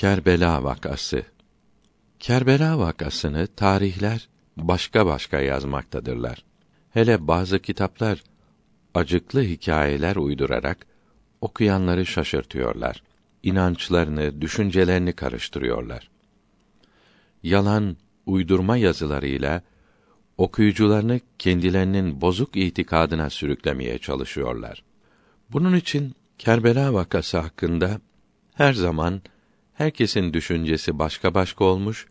Kerbela vakası Kerbela vakasını tarihler başka başka yazmaktadırlar. Hele bazı kitaplar acıklı hikayeler uydurarak okuyanları şaşırtıyorlar. İnançlarını, düşüncelerini karıştırıyorlar. Yalan, uydurma yazılarıyla okuyucularını kendilerinin bozuk itikadına sürüklemeye çalışıyorlar. Bunun için Kerbela vakası hakkında her zaman herkesin düşüncesi başka başka olmuş,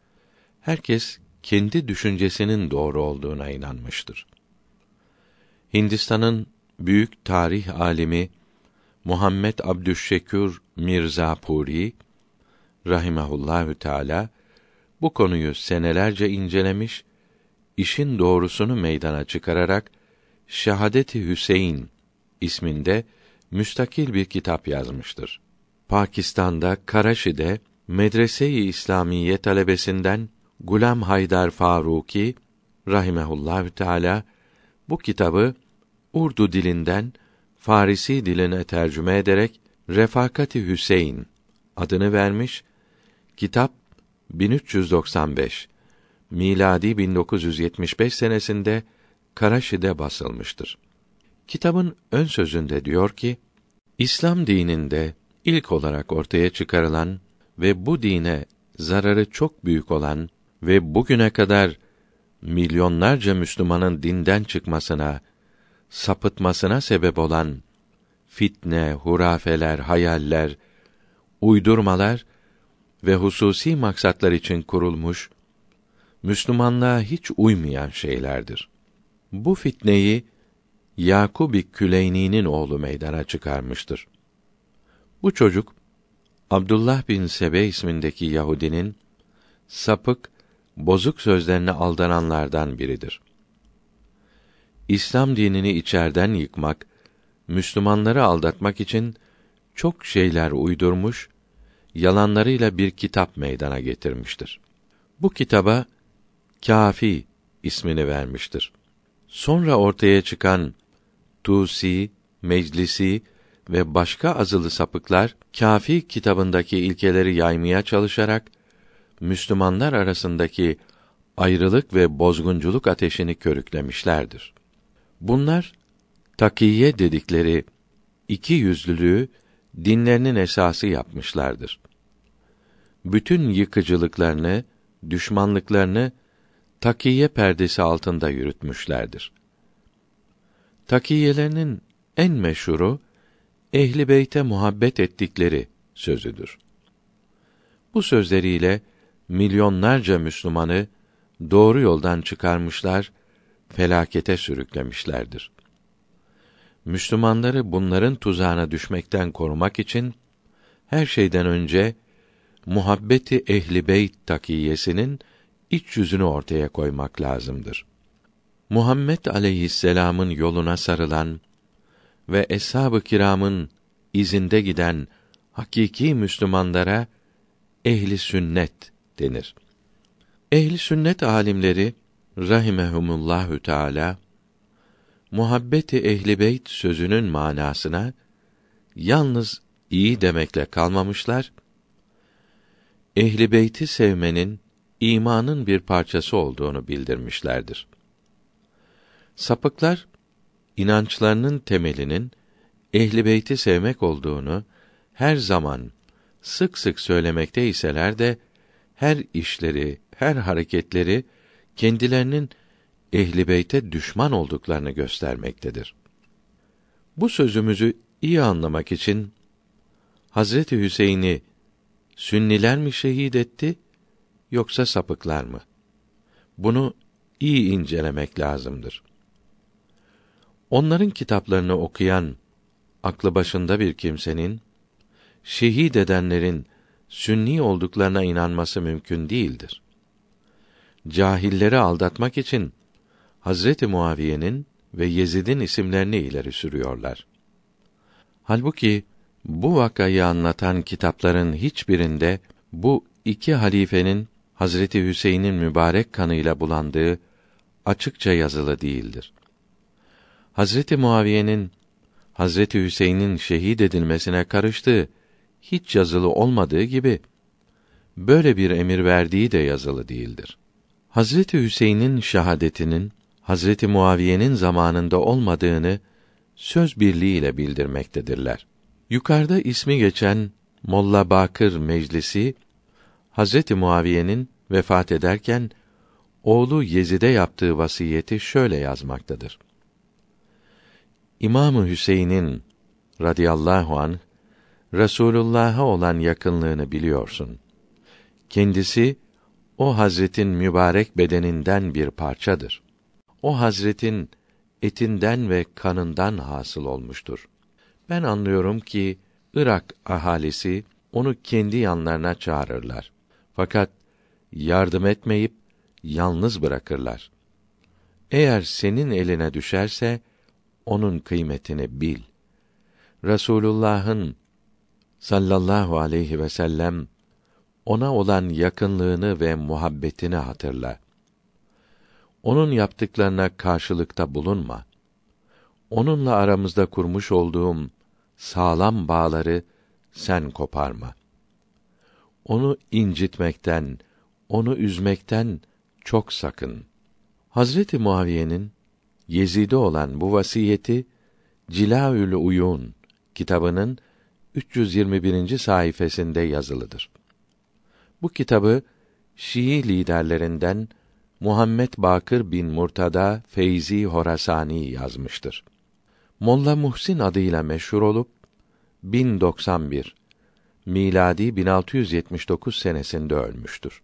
herkes kendi düşüncesinin doğru olduğuna inanmıştır. Hindistan'ın büyük tarih alimi Muhammed Abdüşşekür Mirza Puri rahimehullahü teala bu konuyu senelerce incelemiş, işin doğrusunu meydana çıkararak Şehadeti Hüseyin isminde müstakil bir kitap yazmıştır. Pakistan'da Karaşi'de Medrese-i İslamiye talebesinden Gulam Haydar Faruki rahimehullahü teala bu kitabı Urdu dilinden Farisi diline tercüme ederek Refakati Hüseyin adını vermiş. Kitap 1395 miladi 1975 senesinde Karaşi'de basılmıştır. Kitabın ön sözünde diyor ki: İslam dininde ilk olarak ortaya çıkarılan ve bu dine zararı çok büyük olan ve bugüne kadar milyonlarca Müslümanın dinden çıkmasına, sapıtmasına sebep olan fitne, hurafeler, hayaller, uydurmalar ve hususi maksatlar için kurulmuş Müslümanlığa hiç uymayan şeylerdir. Bu fitneyi Yakub-i Küleyni'nin oğlu meydana çıkarmıştır. Bu çocuk Abdullah bin Sebe ismindeki Yahudinin sapık, bozuk sözlerine aldananlardan biridir. İslam dinini içerden yıkmak, Müslümanları aldatmak için çok şeyler uydurmuş, yalanlarıyla bir kitap meydana getirmiştir. Bu kitaba Kafi ismini vermiştir. Sonra ortaya çıkan Tusi, Meclisi ve başka azılı sapıklar Kafi kitabındaki ilkeleri yaymaya çalışarak Müslümanlar arasındaki ayrılık ve bozgunculuk ateşini körüklemişlerdir. Bunlar takiye dedikleri iki yüzlülüğü dinlerinin esası yapmışlardır. Bütün yıkıcılıklarını, düşmanlıklarını takiye perdesi altında yürütmüşlerdir. Takiyelerinin en meşhuru ehli beyte muhabbet ettikleri sözüdür. Bu sözleriyle milyonlarca Müslümanı doğru yoldan çıkarmışlar, felakete sürüklemişlerdir. Müslümanları bunların tuzağına düşmekten korumak için her şeyden önce muhabbeti ehli beyt takiyesinin iç yüzünü ortaya koymak lazımdır. Muhammed aleyhisselam'ın yoluna sarılan ve eshab-ı kiramın izinde giden hakiki Müslümanlara ehli sünnet denir. Ehli sünnet alimleri rahimehumullahü teala muhabbeti ehli beyt sözünün manasına yalnız iyi demekle kalmamışlar. Ehli beyti sevmenin imanın bir parçası olduğunu bildirmişlerdir. Sapıklar inançlarının temelinin ehli beyti sevmek olduğunu her zaman sık sık söylemekte iseler de her işleri, her hareketleri kendilerinin ehli beyte düşman olduklarını göstermektedir. Bu sözümüzü iyi anlamak için Hazreti Hüseyin'i Sünniler mi şehit etti yoksa sapıklar mı? Bunu iyi incelemek lazımdır. Onların kitaplarını okuyan aklı başında bir kimsenin şehit edenlerin sünni olduklarına inanması mümkün değildir. Cahilleri aldatmak için Hazreti Muaviye'nin ve Yezid'in isimlerini ileri sürüyorlar. Halbuki bu vakayı anlatan kitapların hiçbirinde bu iki halifenin Hazreti Hüseyin'in mübarek kanıyla bulandığı açıkça yazılı değildir. Hazreti Muaviye'nin Hazreti Hüseyin'in şehit edilmesine karıştığı hiç yazılı olmadığı gibi böyle bir emir verdiği de yazılı değildir. Hazreti Hüseyin'in şahadetinin Hazreti Muaviye'nin zamanında olmadığını söz birliğiyle bildirmektedirler. Yukarıda ismi geçen Molla Bakır Meclisi Hazreti Muaviye'nin vefat ederken oğlu Yezid'e yaptığı vasiyeti şöyle yazmaktadır. İmamı Hüseyin'in radıyallahu an Resulullah'a olan yakınlığını biliyorsun. Kendisi o Hazretin mübarek bedeninden bir parçadır. O Hazretin etinden ve kanından hasıl olmuştur. Ben anlıyorum ki Irak ahalisi onu kendi yanlarına çağırırlar. Fakat yardım etmeyip yalnız bırakırlar. Eğer senin eline düşerse onun kıymetini bil. Resulullah'ın sallallahu aleyhi ve sellem ona olan yakınlığını ve muhabbetini hatırla. Onun yaptıklarına karşılıkta bulunma. Onunla aramızda kurmuş olduğum sağlam bağları sen koparma. Onu incitmekten, onu üzmekten çok sakın. Hazreti Muaviye'nin Yezid'e olan bu vasiyeti Cilaül Uyun kitabının 321. sayfasında yazılıdır. Bu kitabı Şii liderlerinden Muhammed Bakır bin Murtada Feyzi Horasani yazmıştır. Molla Muhsin adıyla meşhur olup 1091 miladi 1679 senesinde ölmüştür.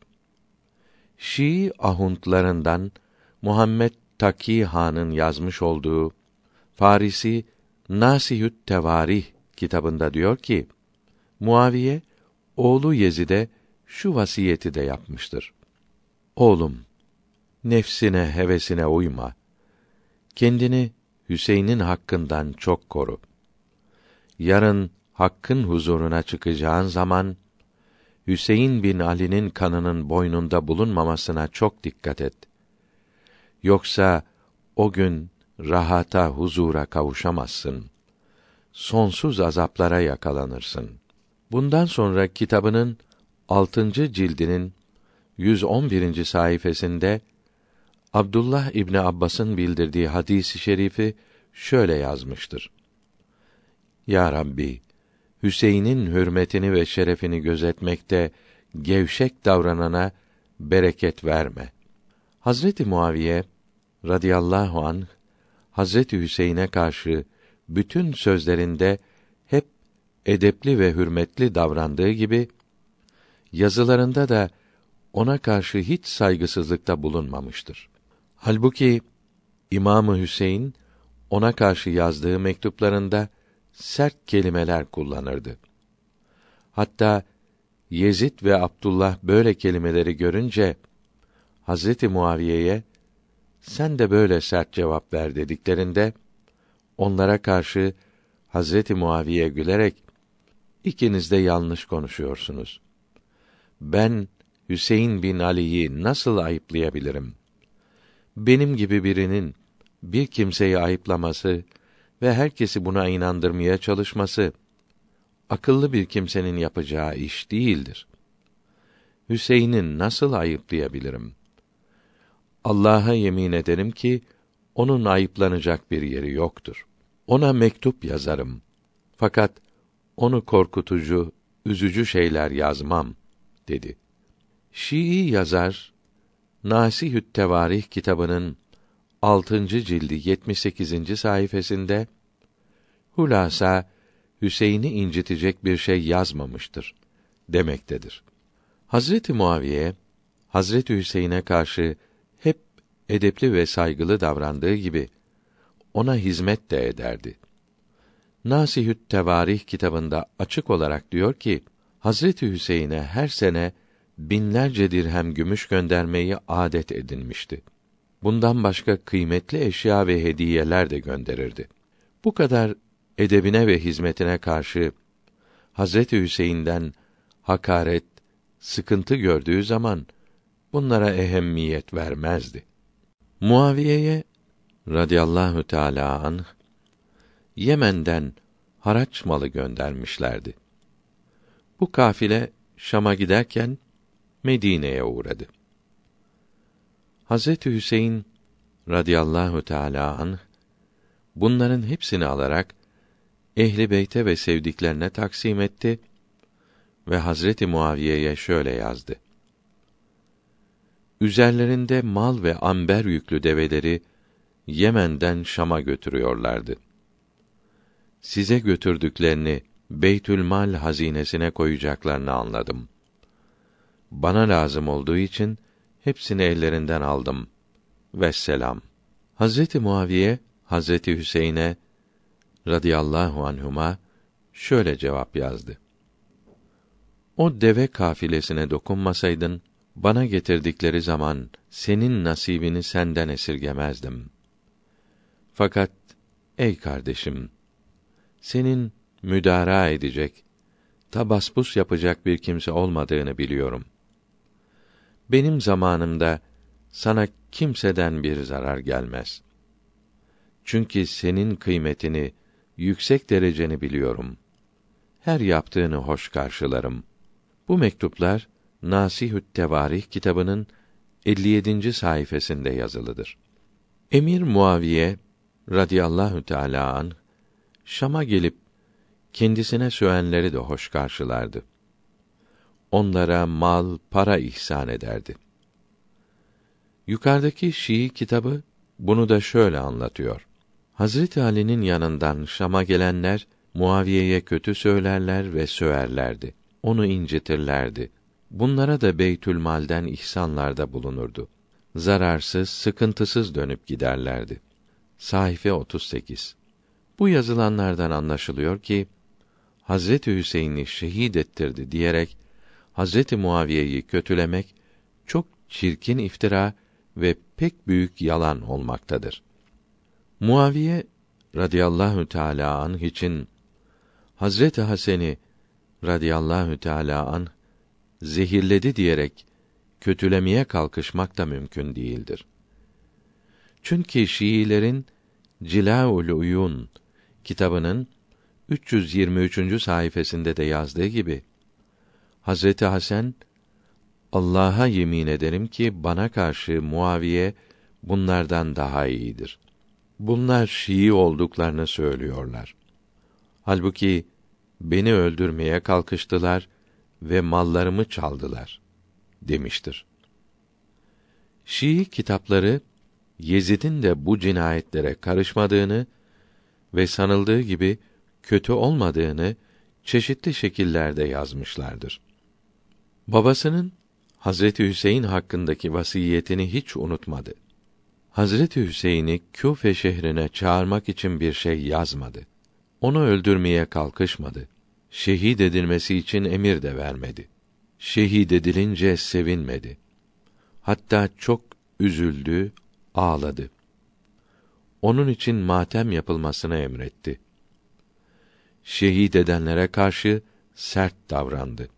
Şii ahuntlarından Muhammed Taki Han'ın yazmış olduğu Farisi Nasihü't Tevarih kitabında diyor ki Muaviye oğlu Yezid'e şu vasiyeti de yapmıştır. Oğlum, nefsine, hevesine uyma. Kendini Hüseyin'in hakkından çok koru. Yarın hakkın huzuruna çıkacağın zaman Hüseyin bin Ali'nin kanının boynunda bulunmamasına çok dikkat et. Yoksa o gün rahata, huzura kavuşamazsın. Sonsuz azaplara yakalanırsın. Bundan sonra kitabının altıncı cildinin 111. sayfasında Abdullah İbni Abbas'ın bildirdiği hadisi şerifi şöyle yazmıştır. Ya Rabbi, Hüseyin'in hürmetini ve şerefini gözetmekte gevşek davranana bereket verme. Hazreti Muaviye radıyallahu an Hazreti Hüseyin'e karşı bütün sözlerinde hep edepli ve hürmetli davrandığı gibi yazılarında da ona karşı hiç saygısızlıkta bulunmamıştır. Halbuki İmamı Hüseyin ona karşı yazdığı mektuplarında sert kelimeler kullanırdı. Hatta Yezid ve Abdullah böyle kelimeleri görünce Hazreti Muaviye'ye sen de böyle sert cevap ver dediklerinde onlara karşı Hazreti Muaviye gülerek ikiniz de yanlış konuşuyorsunuz. Ben Hüseyin bin Ali'yi nasıl ayıplayabilirim? Benim gibi birinin bir kimseyi ayıplaması ve herkesi buna inandırmaya çalışması akıllı bir kimsenin yapacağı iş değildir. Hüseyin'in nasıl ayıplayabilirim? Allah'a yemin ederim ki onun ayıplanacak bir yeri yoktur. Ona mektup yazarım. Fakat onu korkutucu, üzücü şeyler yazmam dedi. Şii yazar Nasihü't Tevarih kitabının 6. cildi 78. sayfasında hulasa Hüseyin'i incitecek bir şey yazmamıştır demektedir. Hazreti Muaviye Hazreti Hüseyin'e karşı edepli ve saygılı davrandığı gibi ona hizmet de ederdi. Nasihü't Tevarih kitabında açık olarak diyor ki Hazreti Hüseyin'e her sene binlerce dirhem gümüş göndermeyi adet edinmişti. Bundan başka kıymetli eşya ve hediyeler de gönderirdi. Bu kadar edebine ve hizmetine karşı Hazreti Hüseyin'den hakaret, sıkıntı gördüğü zaman bunlara ehemmiyet vermezdi. Muaviye'ye radıyallahu teala anh Yemen'den haraç malı göndermişlerdi. Bu kafile Şam'a giderken Medine'ye uğradı. Hazreti Hüseyin radıyallahu teala anh bunların hepsini alarak ehli beyte ve sevdiklerine taksim etti ve Hazreti Muaviye'ye şöyle yazdı. Üzerlerinde mal ve amber yüklü develeri Yemen'den Şam'a götürüyorlardı. Size götürdüklerini Beytülmal hazinesine koyacaklarını anladım. Bana lazım olduğu için hepsini ellerinden aldım. Vesselam. Hazreti Muaviye Hazreti Hüseyin'e radıyallahu anhuma şöyle cevap yazdı. O deve kafilesine dokunmasaydın bana getirdikleri zaman senin nasibini senden esirgemezdim. Fakat ey kardeşim senin müdara edecek, tabaspus yapacak bir kimse olmadığını biliyorum. Benim zamanımda sana kimseden bir zarar gelmez. Çünkü senin kıymetini, yüksek dereceni biliyorum. Her yaptığını hoş karşılarım. Bu mektuplar Nasihü't Tevarih kitabının 57. sayfasında yazılıdır. Emir Muaviye radıyallahu teala an Şam'a gelip kendisine sövenleri de hoş karşılardı. Onlara mal, para ihsan ederdi. Yukarıdaki Şii kitabı bunu da şöyle anlatıyor. Hazreti Ali'nin yanından Şam'a gelenler Muaviye'ye kötü söylerler ve söverlerdi. Onu incitirlerdi. Bunlara da Beytül Mal'den ihsanlarda bulunurdu. Zararsız, sıkıntısız dönüp giderlerdi. Sayfa 38. Bu yazılanlardan anlaşılıyor ki Hazreti Hüseyin'i şehit ettirdi diyerek Hazreti Muaviye'yi kötülemek çok çirkin iftira ve pek büyük yalan olmaktadır. Muaviye radıyallahu teala anh için Hazreti Hasen'i radıyallahu teala anh zehirledi diyerek kötülemeye kalkışmak da mümkün değildir. Çünkü Şiilerin Cilaul Uyun kitabının 323. sayfasında da yazdığı gibi Hazreti Hasan Allah'a yemin ederim ki bana karşı Muaviye bunlardan daha iyidir. Bunlar Şii olduklarını söylüyorlar. Halbuki beni öldürmeye kalkıştılar ve mallarımı çaldılar demiştir. Şii kitapları Yezid'in de bu cinayetlere karışmadığını ve sanıldığı gibi kötü olmadığını çeşitli şekillerde yazmışlardır. Babasının Hazreti Hüseyin hakkındaki vasiyetini hiç unutmadı. Hazreti Hüseyin'i Küfe şehrine çağırmak için bir şey yazmadı. Onu öldürmeye kalkışmadı. Şehit edilmesi için emir de vermedi. Şehit edilince sevinmedi. Hatta çok üzüldü, ağladı. Onun için matem yapılmasını emretti. Şehit edenlere karşı sert davrandı.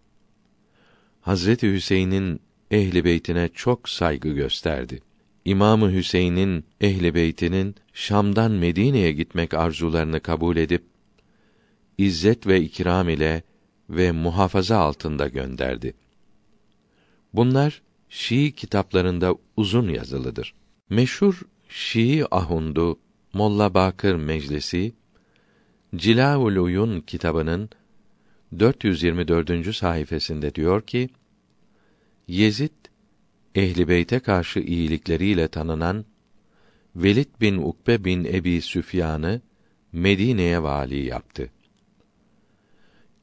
Hazreti Hüseyin'in ehli beytine çok saygı gösterdi. İmamı Hüseyin'in ehli beytinin Şam'dan Medine'ye gitmek arzularını kabul edip izzet ve ikram ile ve muhafaza altında gönderdi. Bunlar Şii kitaplarında uzun yazılıdır. Meşhur Şii ahundu Molla Bakır Meclisi Cilaul Uyun kitabının 424. sayfasında diyor ki: Yezid Ehli Beyt'e karşı iyilikleriyle tanınan Velid bin Ukbe bin Ebi Süfyan'ı Medine'ye vali yaptı.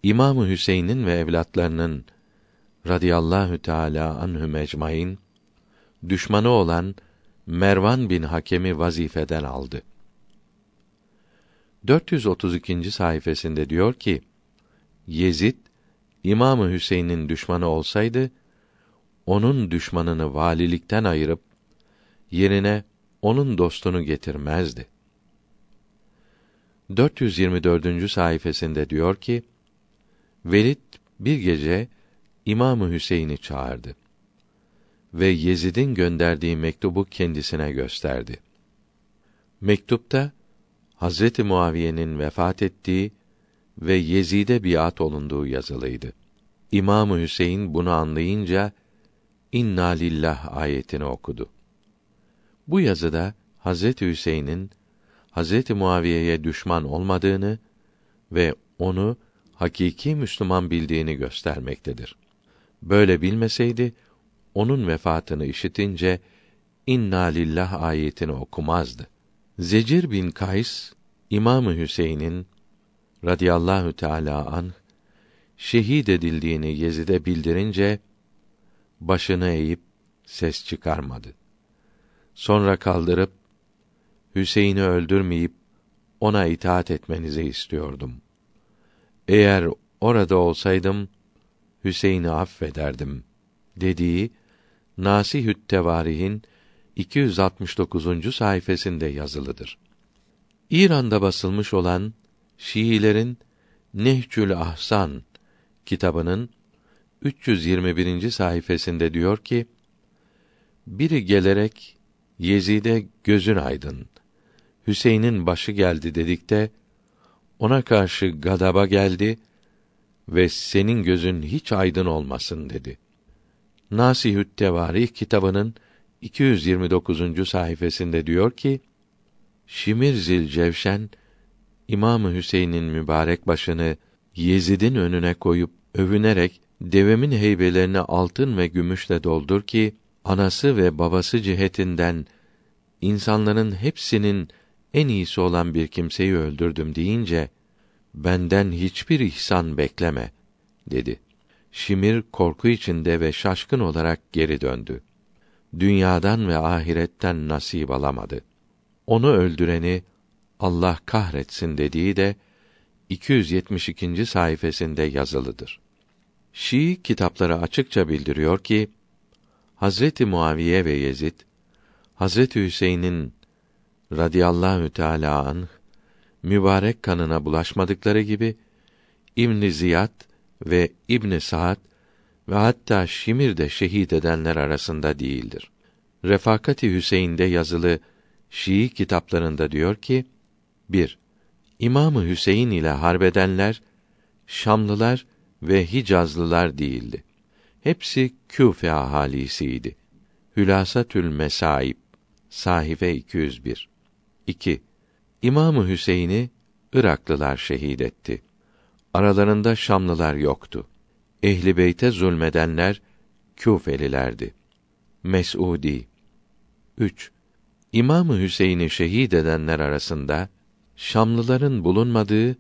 İmamı Hüseyin'in ve evlatlarının radıyallahu teala anhü mecmain düşmanı olan Mervan bin Hakem'i vazifeden aldı. 432. sayfasında diyor ki: Yezid İmamı Hüseyin'in düşmanı olsaydı onun düşmanını valilikten ayırıp yerine onun dostunu getirmezdi. 424. sayfasında diyor ki: Velid bir gece İmamı Hüseyin'i çağırdı ve Yezid'in gönderdiği mektubu kendisine gösterdi. Mektupta Hazreti Muaviye'nin vefat ettiği ve Yezid'e biat olunduğu yazılıydı. İmamı Hüseyin bunu anlayınca İnna lillah ayetini okudu. Bu yazıda Hazreti Hüseyin'in Hazreti Muaviye'ye düşman olmadığını ve onu hakiki Müslüman bildiğini göstermektedir. Böyle bilmeseydi onun vefatını işitince İnna lillah ayetini okumazdı. Zecir bin Kays İmamı Hüseyin'in radıyallahu teala an şehit edildiğini Yezid'e bildirince başını eğip ses çıkarmadı. Sonra kaldırıp Hüseyin'i öldürmeyip ona itaat etmenizi istiyordum. Eğer orada olsaydım Hüseyin'i affederdim dediği Nasihü't Tevarih'in 269. sayfasında yazılıdır. İran'da basılmış olan Şiilerin Nehcül Ahsan kitabının 321. sayfasında diyor ki: Biri gelerek Yezid'e gözün aydın. Hüseyin'in başı geldi dedikte ona karşı gadaba geldi ve senin gözün hiç aydın olmasın dedi. Nasihü't Tevarih kitabının 229. sayfasında diyor ki: Şimir Zil Cevşen İmamı Hüseyin'in mübarek başını Yezid'in önüne koyup övünerek devemin heybelerini altın ve gümüşle doldur ki anası ve babası cihetinden insanların hepsinin en iyisi olan bir kimseyi öldürdüm deyince benden hiçbir ihsan bekleme dedi. Şimir korku içinde ve şaşkın olarak geri döndü. Dünyadan ve ahiretten nasip alamadı. Onu öldüreni Allah kahretsin dediği de 272. sayfasında yazılıdır. Şii kitapları açıkça bildiriyor ki Hazreti Muaviye ve Yezid Hazreti Hüseyin'in radıyallahu teala anh mübarek kanına bulaşmadıkları gibi İbn Ziyad ve İbn Saad ve hatta Şimir de şehit edenler arasında değildir. Refakati Hüseyin'de yazılı Şii kitaplarında diyor ki: 1. İmamı Hüseyin ile harbedenler Şamlılar ve Hicazlılar değildi. Hepsi Küfe ahalisiydi. Hülasatül Mesaib Sahife 201 2. İmamı Hüseyin'i Iraklılar şehit etti. Aralarında Şamlılar yoktu. Ehli beyte zulmedenler Küfelilerdi. Mes'udi 3. İmamı Hüseyin'i şehit edenler arasında Şamlıların bulunmadığı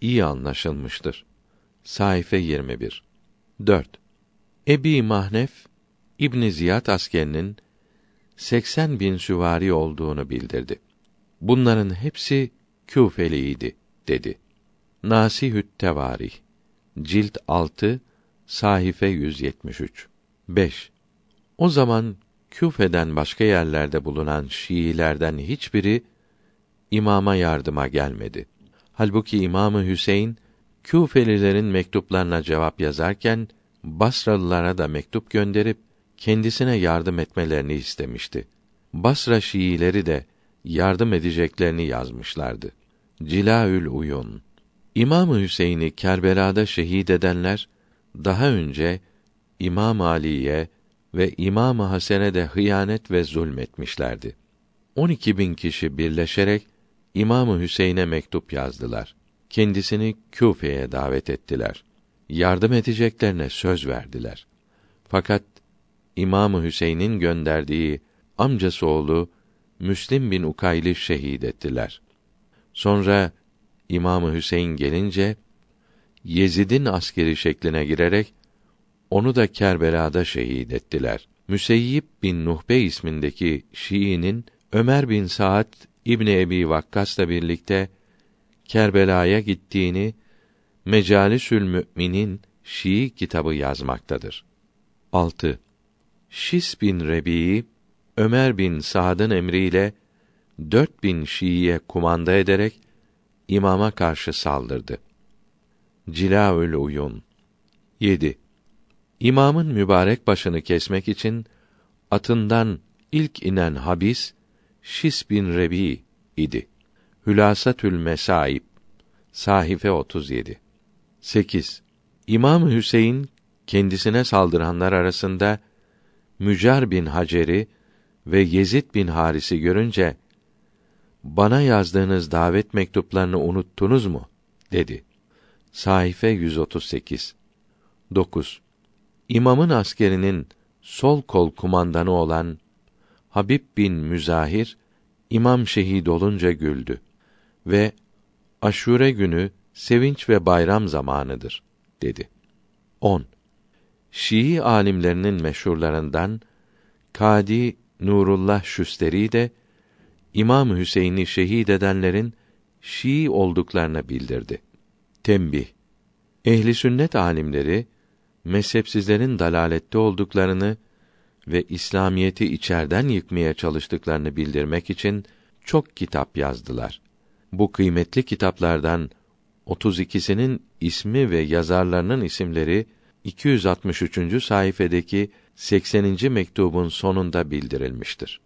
iyi anlaşılmıştır. Sayfa 21. 4. Ebi Mahnef İbn Ziyad askerinin 80 bin süvari olduğunu bildirdi. Bunların hepsi Küfeliydi dedi. Nasihü't Tevarih Cilt 6 Sahife 173 5. O zaman Küfe'den başka yerlerde bulunan Şiilerden hiçbiri imama yardıma gelmedi. Halbuki İmamı Hüseyin Küfelilerin mektuplarına cevap yazarken Basralılara da mektup gönderip kendisine yardım etmelerini istemişti. Basra Şiileri de yardım edeceklerini yazmışlardı. Cilaül Uyun İmamı Hüseyin'i Kerbela'da şehit edenler daha önce İmam Ali'ye ve İmam Hasen'e de hıyanet ve zulmetmişlerdi. 12 bin kişi birleşerek İmamı Hüseyin'e mektup yazdılar. Kendisini Küfe'ye davet ettiler. Yardım edeceklerine söz verdiler. Fakat İmamı Hüseyin'in gönderdiği amcası oğlu Müslim bin Ukayl'i şehit ettiler. Sonra İmamı Hüseyin gelince Yezid'in askeri şekline girerek onu da Kerbela'da şehit ettiler. Müseyyib bin Nuhbe ismindeki Şii'nin Ömer bin Saad İbni Ebi Vakkas'la birlikte Kerbela'ya gittiğini Mecalisül Mü'minin Şii kitabı yazmaktadır. 6. Şis bin Rebi'yi Ömer bin Sa'd'ın emriyle dört bin Şii'ye kumanda ederek imama karşı saldırdı. Cilaül Uyun 7. İmamın mübarek başını kesmek için atından ilk inen habis Şis bin Rebi idi. Hülasatül Mesaib Sahife 37 8. İmam Hüseyin kendisine saldıranlar arasında Mücar bin Hacer'i ve Yezid bin Haris'i görünce bana yazdığınız davet mektuplarını unuttunuz mu? dedi. Sayfa 138. 9. İmamın askerinin sol kol kumandanı olan Habib bin Müzahir imam şehit olunca güldü ve Aşure günü sevinç ve bayram zamanıdır dedi. 10. Şii alimlerinin meşhurlarından Kadi Nurullah Şüsteri de İmam Hüseyin'i şehit edenlerin Şii olduklarını bildirdi. Tembih. Ehli sünnet alimleri mezhepsizlerin dalalette olduklarını ve İslamiyeti içerden yıkmaya çalıştıklarını bildirmek için çok kitap yazdılar. Bu kıymetli kitaplardan 32'sinin ismi ve yazarlarının isimleri 263. sayfedeki 80. mektubun sonunda bildirilmiştir.